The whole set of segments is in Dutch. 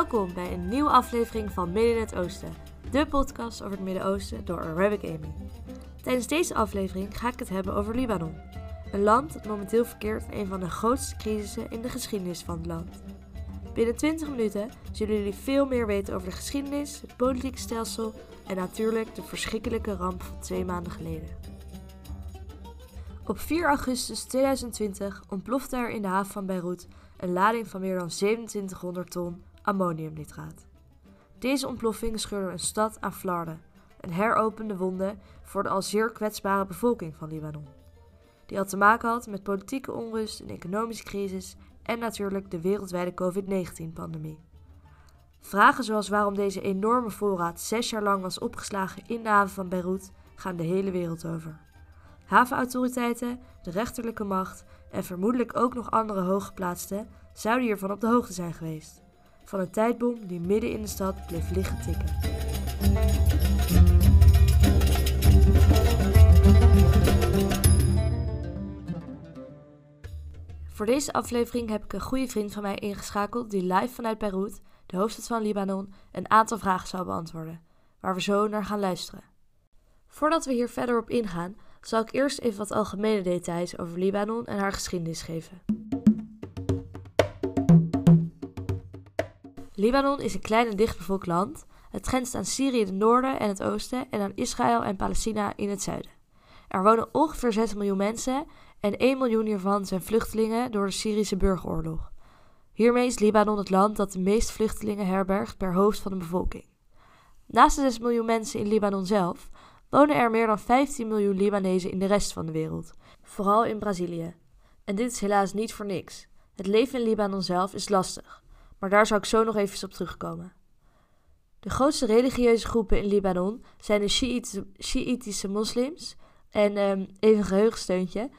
Welkom bij een nieuwe aflevering van Midden in het Oosten, de podcast over het Midden-Oosten door Arabic Amy. Tijdens deze aflevering ga ik het hebben over Libanon, een land dat momenteel verkeert in een van de grootste crisissen in de geschiedenis van het land. Binnen 20 minuten zullen jullie veel meer weten over de geschiedenis, het politieke stelsel en natuurlijk de verschrikkelijke ramp van twee maanden geleden. Op 4 augustus 2020 ontplofte er in de haven van Beirut een lading van meer dan 2700 ton ammoniumnitraat. Deze ontploffing scheurde een stad aan flarden en heropende wonden voor de al zeer kwetsbare bevolking van Libanon. Die al te maken had met politieke onrust, een economische crisis en natuurlijk de wereldwijde COVID-19-pandemie. Vragen zoals waarom deze enorme voorraad zes jaar lang was opgeslagen in de haven van Beirut gaan de hele wereld over. Havenautoriteiten, de rechterlijke macht en vermoedelijk ook nog andere hooggeplaatsten zouden hiervan op de hoogte zijn geweest. Van een tijdbom die midden in de stad bleef liggen tikken. Voor deze aflevering heb ik een goede vriend van mij ingeschakeld die live vanuit Beirut, de hoofdstad van Libanon, een aantal vragen zou beantwoorden, waar we zo naar gaan luisteren. Voordat we hier verder op ingaan, zal ik eerst even wat algemene details over Libanon en haar geschiedenis geven. Libanon is een klein en dichtbevolkt land. Het grenst aan Syrië in het noorden en het oosten en aan Israël en Palestina in het zuiden. Er wonen ongeveer 6 miljoen mensen en 1 miljoen hiervan zijn vluchtelingen door de Syrische burgeroorlog. Hiermee is Libanon het land dat de meeste vluchtelingen herbergt per hoofd van de bevolking. Naast de 6 miljoen mensen in Libanon zelf wonen er meer dan 15 miljoen Libanezen in de rest van de wereld, vooral in Brazilië. En dit is helaas niet voor niks. Het leven in Libanon zelf is lastig, maar daar zou ik zo nog even op terugkomen. De grootste religieuze groepen in Libanon zijn de Shiïtische moslims. En um, even een geheugensteuntje.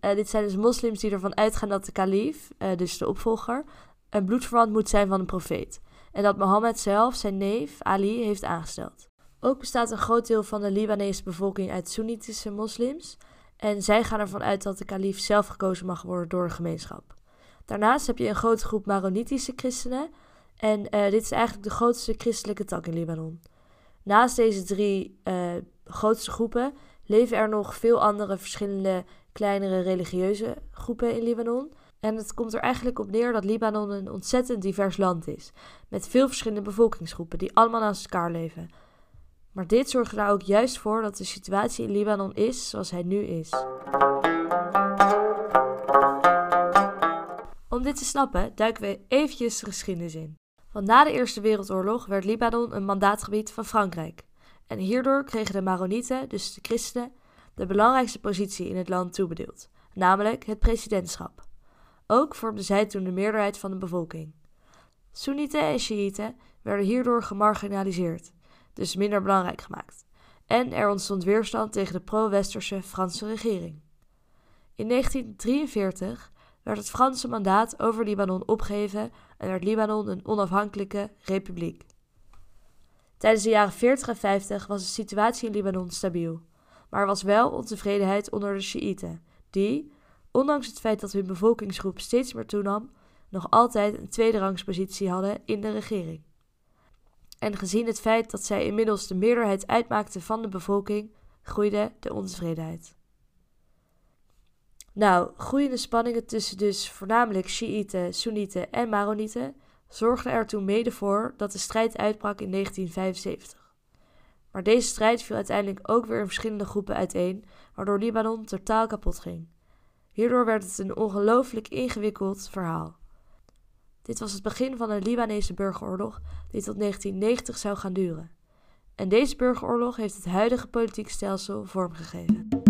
Uh, dit zijn dus moslims die ervan uitgaan dat de kalif, uh, dus de opvolger, een bloedverwant moet zijn van een profeet. En dat Mohammed zelf zijn neef Ali heeft aangesteld. Ook bestaat een groot deel van de Libanese bevolking uit Soenitische moslims. En zij gaan ervan uit dat de kalif zelf gekozen mag worden door de gemeenschap. Daarnaast heb je een grote groep Maronitische christenen. En uh, dit is eigenlijk de grootste christelijke tak in Libanon. Naast deze drie uh, grootste groepen leven er nog veel andere verschillende kleinere religieuze groepen in Libanon. En het komt er eigenlijk op neer dat Libanon een ontzettend divers land is. Met veel verschillende bevolkingsgroepen die allemaal naast elkaar leven. Maar dit zorgt er nou ook juist voor dat de situatie in Libanon is zoals hij nu is. Om dit te snappen duiken we eventjes de geschiedenis in. Want na de Eerste Wereldoorlog werd Libanon een mandaatgebied van Frankrijk. En hierdoor kregen de Maronieten, dus de christenen, de belangrijkste positie in het land toebedeeld, namelijk het presidentschap. Ook vormde zij toen de meerderheid van de bevolking. Soenieten en Shiiten werden hierdoor gemarginaliseerd dus minder belangrijk gemaakt. En er ontstond weerstand tegen de pro-westerse Franse regering. In 1943 werd het Franse mandaat over Libanon opgeheven en werd Libanon een onafhankelijke republiek. Tijdens de jaren 40 en 50 was de situatie in Libanon stabiel, maar er was wel ontevredenheid onder de Sjiïten, die, ondanks het feit dat hun bevolkingsgroep steeds meer toenam, nog altijd een tweederangspositie hadden in de regering. En gezien het feit dat zij inmiddels de meerderheid uitmaakten van de bevolking, groeide de ontevredenheid. Nou, groeiende spanningen tussen dus voornamelijk Shiiten, Soenieten en Maronieten zorgden er toen mede voor dat de strijd uitbrak in 1975. Maar deze strijd viel uiteindelijk ook weer in verschillende groepen uiteen, waardoor Libanon totaal kapot ging. Hierdoor werd het een ongelooflijk ingewikkeld verhaal. Dit was het begin van een Libanese burgeroorlog die tot 1990 zou gaan duren. En deze burgeroorlog heeft het huidige politieke stelsel vormgegeven.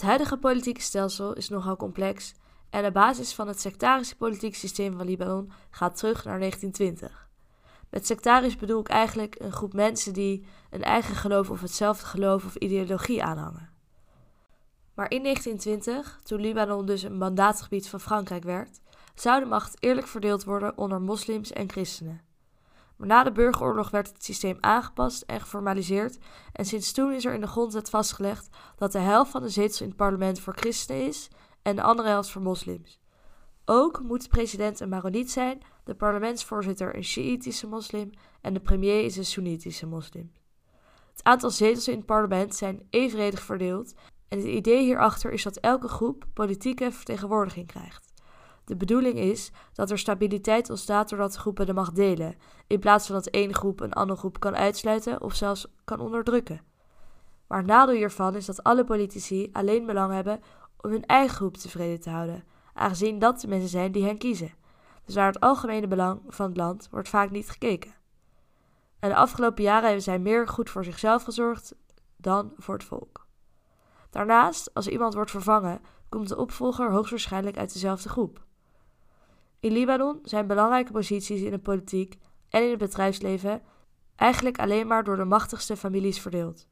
Het huidige politieke stelsel is nogal complex en de basis van het sectarische politieke systeem van Libanon gaat terug naar 1920. Met sectarisch bedoel ik eigenlijk een groep mensen die een eigen geloof of hetzelfde geloof of ideologie aanhangen. Maar in 1920, toen Libanon dus een mandaatgebied van Frankrijk werd, zou de macht eerlijk verdeeld worden onder moslims en christenen. Maar na de burgeroorlog werd het systeem aangepast en geformaliseerd en sinds toen is er in de grondwet vastgelegd dat de helft van de zetels in het parlement voor christenen is en de andere helft voor moslims. Ook moet de president een Maroniet zijn, de parlementsvoorzitter een Sjiïtische moslim en de premier is een Soenitische moslim. Het aantal zetels in het parlement zijn evenredig verdeeld en het idee hierachter is dat elke groep politieke vertegenwoordiging krijgt. De bedoeling is dat er stabiliteit ontstaat doordat groepen de macht delen, in plaats van dat één groep een andere groep kan uitsluiten of zelfs kan onderdrukken. Maar het nadeel hiervan is dat alle politici alleen belang hebben om hun eigen groep tevreden te houden, aangezien dat de mensen zijn die hen kiezen. Dus naar het algemene belang van het land wordt vaak niet gekeken. En de afgelopen jaren hebben zij meer goed voor zichzelf gezorgd dan voor het volk. Daarnaast, als iemand wordt vervangen, komt de opvolger hoogstwaarschijnlijk uit dezelfde groep. In Libanon zijn belangrijke posities in de politiek en in het bedrijfsleven eigenlijk alleen maar door de machtigste families verdeeld.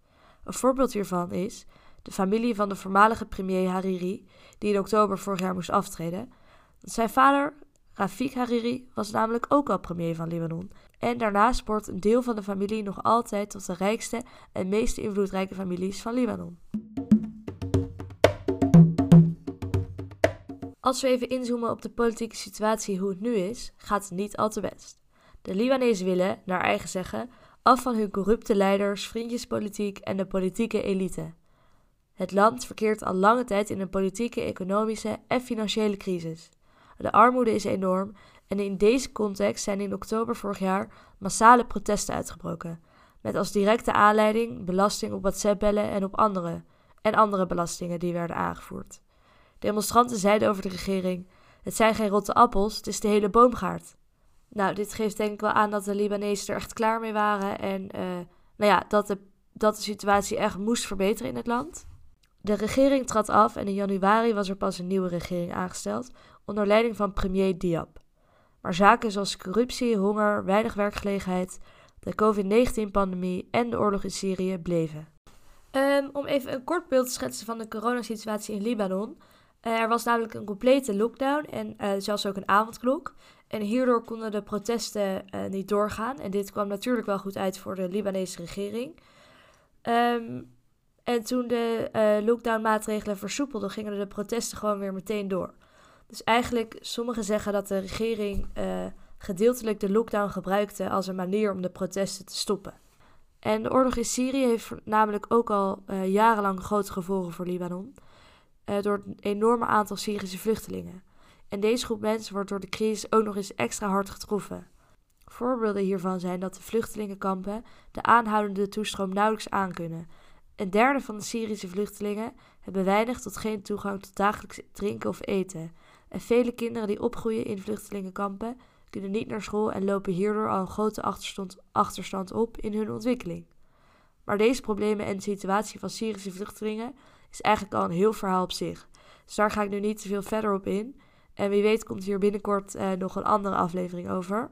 Een voorbeeld hiervan is de familie van de voormalige premier Hariri, die in oktober vorig jaar moest aftreden. Zijn vader, Rafik Hariri, was namelijk ook al premier van Libanon. En daarnaast behoort een deel van de familie nog altijd tot de rijkste en meest invloedrijke families van Libanon. Als we even inzoomen op de politieke situatie hoe het nu is, gaat het niet al te best. De Libanezen willen, naar eigen zeggen, af van hun corrupte leiders, vriendjespolitiek en de politieke elite. Het land verkeert al lange tijd in een politieke, economische en financiële crisis. De armoede is enorm en in deze context zijn in oktober vorig jaar massale protesten uitgebroken, met als directe aanleiding belasting op WhatsApp-bellen en op andere en andere belastingen die werden aangevoerd. Demonstranten zeiden over de regering: Het zijn geen rotte appels, het is de hele boomgaard. Nou, dit geeft denk ik wel aan dat de Libanezen er echt klaar mee waren en uh, nou ja, dat de, dat de situatie echt moest verbeteren in het land. De regering trad af en in januari was er pas een nieuwe regering aangesteld onder leiding van premier Diab. Maar zaken zoals corruptie, honger, weinig werkgelegenheid, de COVID-19-pandemie en de oorlog in Syrië bleven. Um, om even een kort beeld te schetsen van de coronasituatie in Libanon. Er was namelijk een complete lockdown en uh, zelfs ook een avondklok. En hierdoor konden de protesten uh, niet doorgaan. En dit kwam natuurlijk wel goed uit voor de Libanese regering. Um, en toen de uh, lockdown-maatregelen versoepelden, gingen de protesten gewoon weer meteen door. Dus eigenlijk, sommigen zeggen dat de regering gedeeltelijk de lockdown gebruikte als een manier om de protesten te stoppen. En de oorlog in Syrië heeft namelijk ook al jarenlang grote gevolgen voor Libanon. Door het enorme aantal Syrische vluchtelingen. En deze groep mensen wordt door de crisis ook nog eens extra hard getroffen. Voorbeelden hiervan zijn dat de vluchtelingenkampen de aanhoudende toestroom nauwelijks aankunnen een derde van de Syrische vluchtelingen hebben weinig tot geen toegang tot dagelijks drinken of eten. En vele kinderen die opgroeien in vluchtelingenkampen kunnen niet naar school en lopen hierdoor al een grote achterstand, achterstand op in hun ontwikkeling. Maar deze problemen en de situatie van Syrische vluchtelingen is eigenlijk al een heel verhaal op zich. Dus daar ga ik nu niet te veel verder op in. En wie weet komt hier binnenkort eh, nog een andere aflevering over.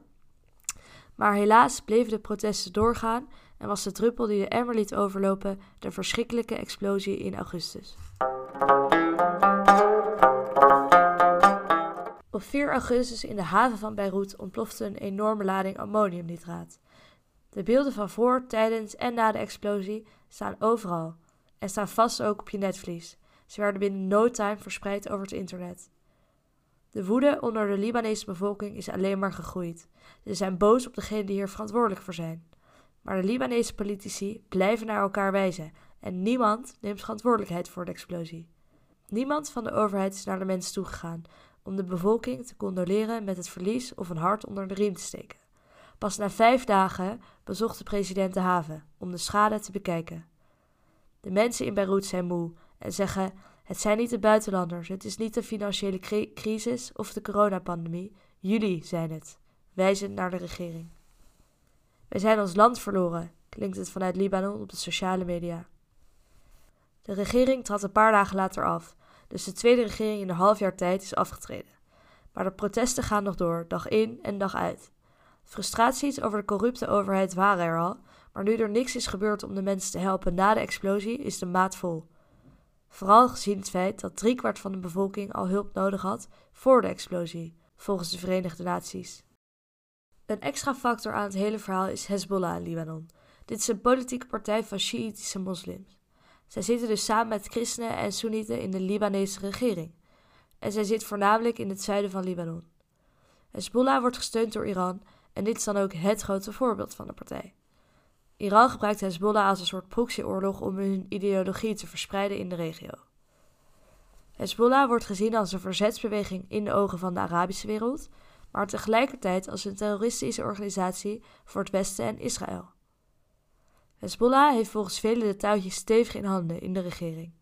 Maar helaas bleven de protesten doorgaan en was de druppel die de emmer liet overlopen de verschrikkelijke explosie in augustus. Op 4 augustus in de haven van Beirut ontplofte een enorme lading ammoniumnitraat. De beelden van voor, tijdens en na de explosie staan overal en staan vast ook op je netvlies. Ze werden binnen no time verspreid over het internet. De woede onder de Libanese bevolking is alleen maar gegroeid. Ze zijn boos op degenen die hier verantwoordelijk voor zijn. Maar de Libanese politici blijven naar elkaar wijzen en niemand neemt verantwoordelijkheid voor de explosie. Niemand van de overheid is naar de mensen toegegaan om de bevolking te condoleren met het verlies of een hart onder de riem te steken. Pas na vijf dagen bezocht de president de haven om de schade te bekijken. De mensen in Beirut zijn moe en zeggen: Het zijn niet de buitenlanders, het is niet de financiële crisis of de coronapandemie, jullie zijn het, wijzend naar de regering. Wij zijn ons land verloren, klinkt het vanuit Libanon op de sociale media. De regering trad een paar dagen later af, dus de tweede regering in een half jaar tijd is afgetreden. Maar de protesten gaan nog door, dag in en dag uit. Frustraties over de corrupte overheid waren er al, maar nu er niks is gebeurd om de mensen te helpen na de explosie, is de maat vol. Vooral gezien het feit dat driekwart van de bevolking al hulp nodig had voor de explosie, volgens de Verenigde Naties. Een extra factor aan het hele verhaal is Hezbollah in Libanon. Dit is een politieke partij van Sjiïtische moslims. Zij zitten dus samen met christenen en soenieten in de Libanese regering. en zij zit voornamelijk in het zuiden van Libanon. Hezbollah wordt gesteund door Iran en dit is dan ook het grote voorbeeld van de partij. Iran gebruikt Hezbollah als een soort proxyoorlog om hun ideologie te verspreiden in de regio. Hezbollah wordt gezien als een verzetsbeweging in de ogen van de Arabische wereld, maar tegelijkertijd als een terroristische organisatie voor het Westen en Israël. Hezbollah heeft volgens velen de touwtjes stevig in handen in de regering.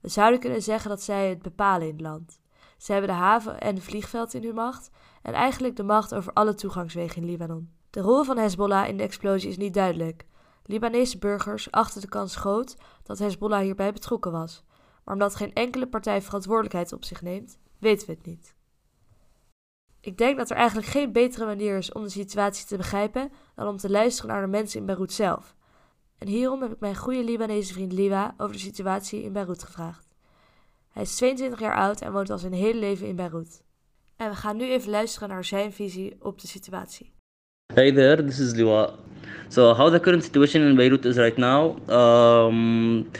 We zouden kunnen zeggen dat zij het bepalen in het land. Ze hebben de haven en het vliegveld in hun macht en eigenlijk de macht over alle toegangswegen in Libanon. De rol van Hezbollah in de explosie is niet duidelijk. Libanese burgers achten de kans groot dat Hezbollah hierbij betrokken was, maar omdat geen enkele partij verantwoordelijkheid op zich neemt, weten we het niet. Ik denk dat er eigenlijk geen betere manier is om de situatie te begrijpen dan om te luisteren naar de mensen in Beirut zelf. En hierom heb ik mijn goede Libanese vriend Liwa over de situatie in Beirut gevraagd. Hij is 22 jaar oud en woont al zijn hele leven in Beirut. En we gaan nu even luisteren naar zijn visie op de situatie. Hey there, this is Liwa. So, how the current situation in Beirut is right now? Um,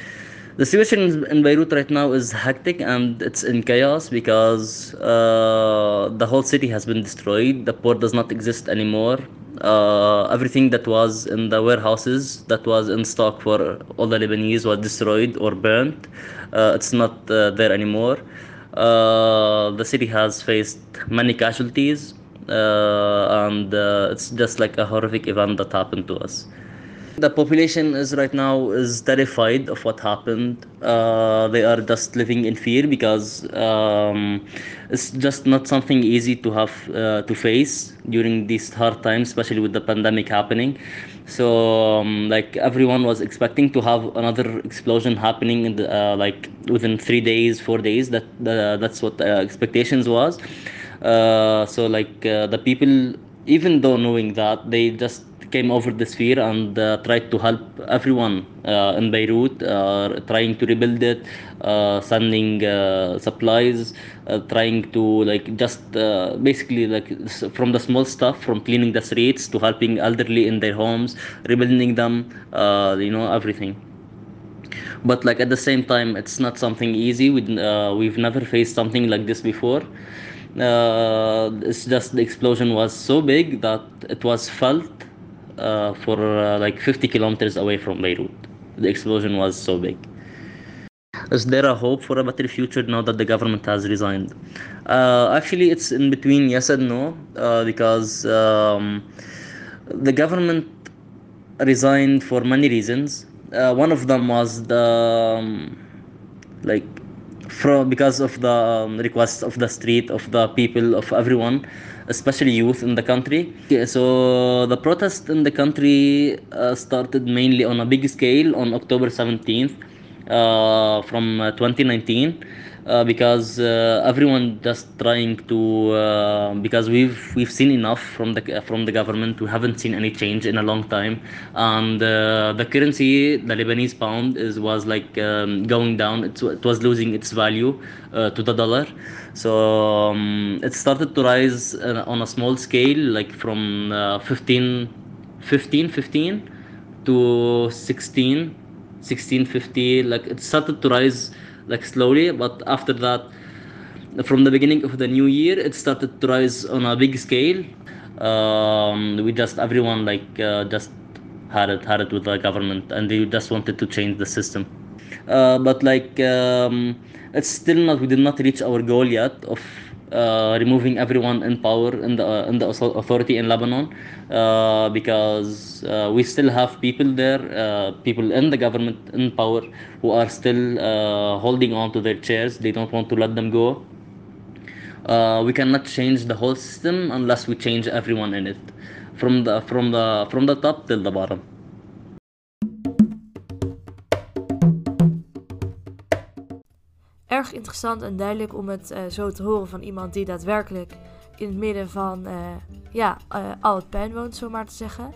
the situation in Beirut right now is hectic and it's in chaos because uh, the whole city has been destroyed. The port does not exist anymore. Uh, everything that was in the warehouses that was in stock for all the Lebanese was destroyed or burnt. Uh, it's not uh, there anymore. Uh, the city has faced many casualties, and uh, it's just like a horrific event that happened to us. The population is right now is terrified of what happened. Uh, they are just living in fear because um, it's just not something easy to have uh, to face during these hard times, especially with the pandemic happening. So um, like everyone was expecting to have another explosion happening in the uh, like within three days, four days. That that's what the expectations was. Uh, so like uh, the people, even though knowing that, they just came over this fear and uh, tried to help everyone uh, in Beirut, uh, trying to rebuild it, uh, sending supplies, trying to like just basically like from the small stuff, from cleaning the streets to helping elderly in their homes, rebuilding them, you know everything. But like at the same time, it's not something easy. We uh, we've never faced something like this before. Uh, it's just the explosion was so big that it was felt uh, for uh, like 50 kilometers away from Beirut. The explosion was so big. Is there a hope for a better future now that the government has resigned? Uh, actually, it's in between yes and no uh, because um, the government resigned for many reasons. Uh, one of them was the um, from because of the um, requests of the street of the people of everyone especially youth in the country. So the protest in the country uh, started mainly on a big scale on october 17th uh, from uh, 2019 uh, because uh, everyone just trying to uh, because we've we've seen enough from the from the government. We haven't seen any change in a long time. And uh, the currency the Lebanese pound is was like um, going down. It, it was losing its value uh, to the dollar. So um, it started to rise uh, on a small scale like from uh, 15 15 15 to 16 1650 like it started to rise like slowly but after that from the beginning of the new year it started to rise on a big scale. Um, we just everyone like uh, just had it had it with the government and they just wanted to change the system. Uh, but like um, it's still not we did not reach our goal yet of removing everyone in power in the uh, in the authority in Lebanon uh, because uh, we still have people there uh, people in the government in power who are still uh, holding on to their chairs. They don't want to let them go. Uh, we cannot change the whole system unless we change everyone in it. From the from the from the top till the bottom Erg interessant en duidelijk om het eh, zo te horen van iemand die daadwerkelijk in het midden van eh, ja, eh, al het puin woont, zo maar te zeggen.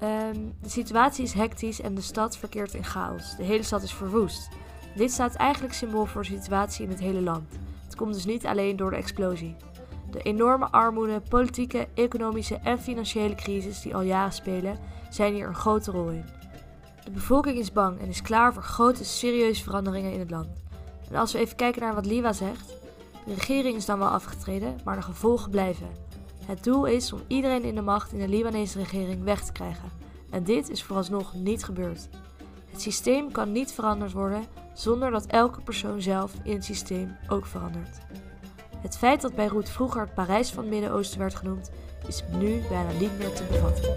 Ehm, de situatie is hectisch en de stad verkeert in chaos. De hele stad is verwoest. Dit staat eigenlijk symbool voor de situatie in het hele land. Het komt dus niet alleen door de explosie. De enorme armoede, politieke, economische en financiële crisis die al jaren spelen, zijn hier een grote rol in. De bevolking is bang en is klaar voor grote, serieuze veranderingen in het land. En als we even kijken naar wat Liwa zegt. De regering is dan wel afgetreden, maar de gevolgen blijven. Het doel is om iedereen in de macht in de Libanese regering weg te krijgen. En dit is vooralsnog niet gebeurd. Het systeem kan niet veranderd worden zonder dat elke persoon zelf in het systeem ook verandert. Het feit dat Beirut vroeger het Parijs van het Midden-Oosten werd genoemd, is nu bijna niet meer te bevatten.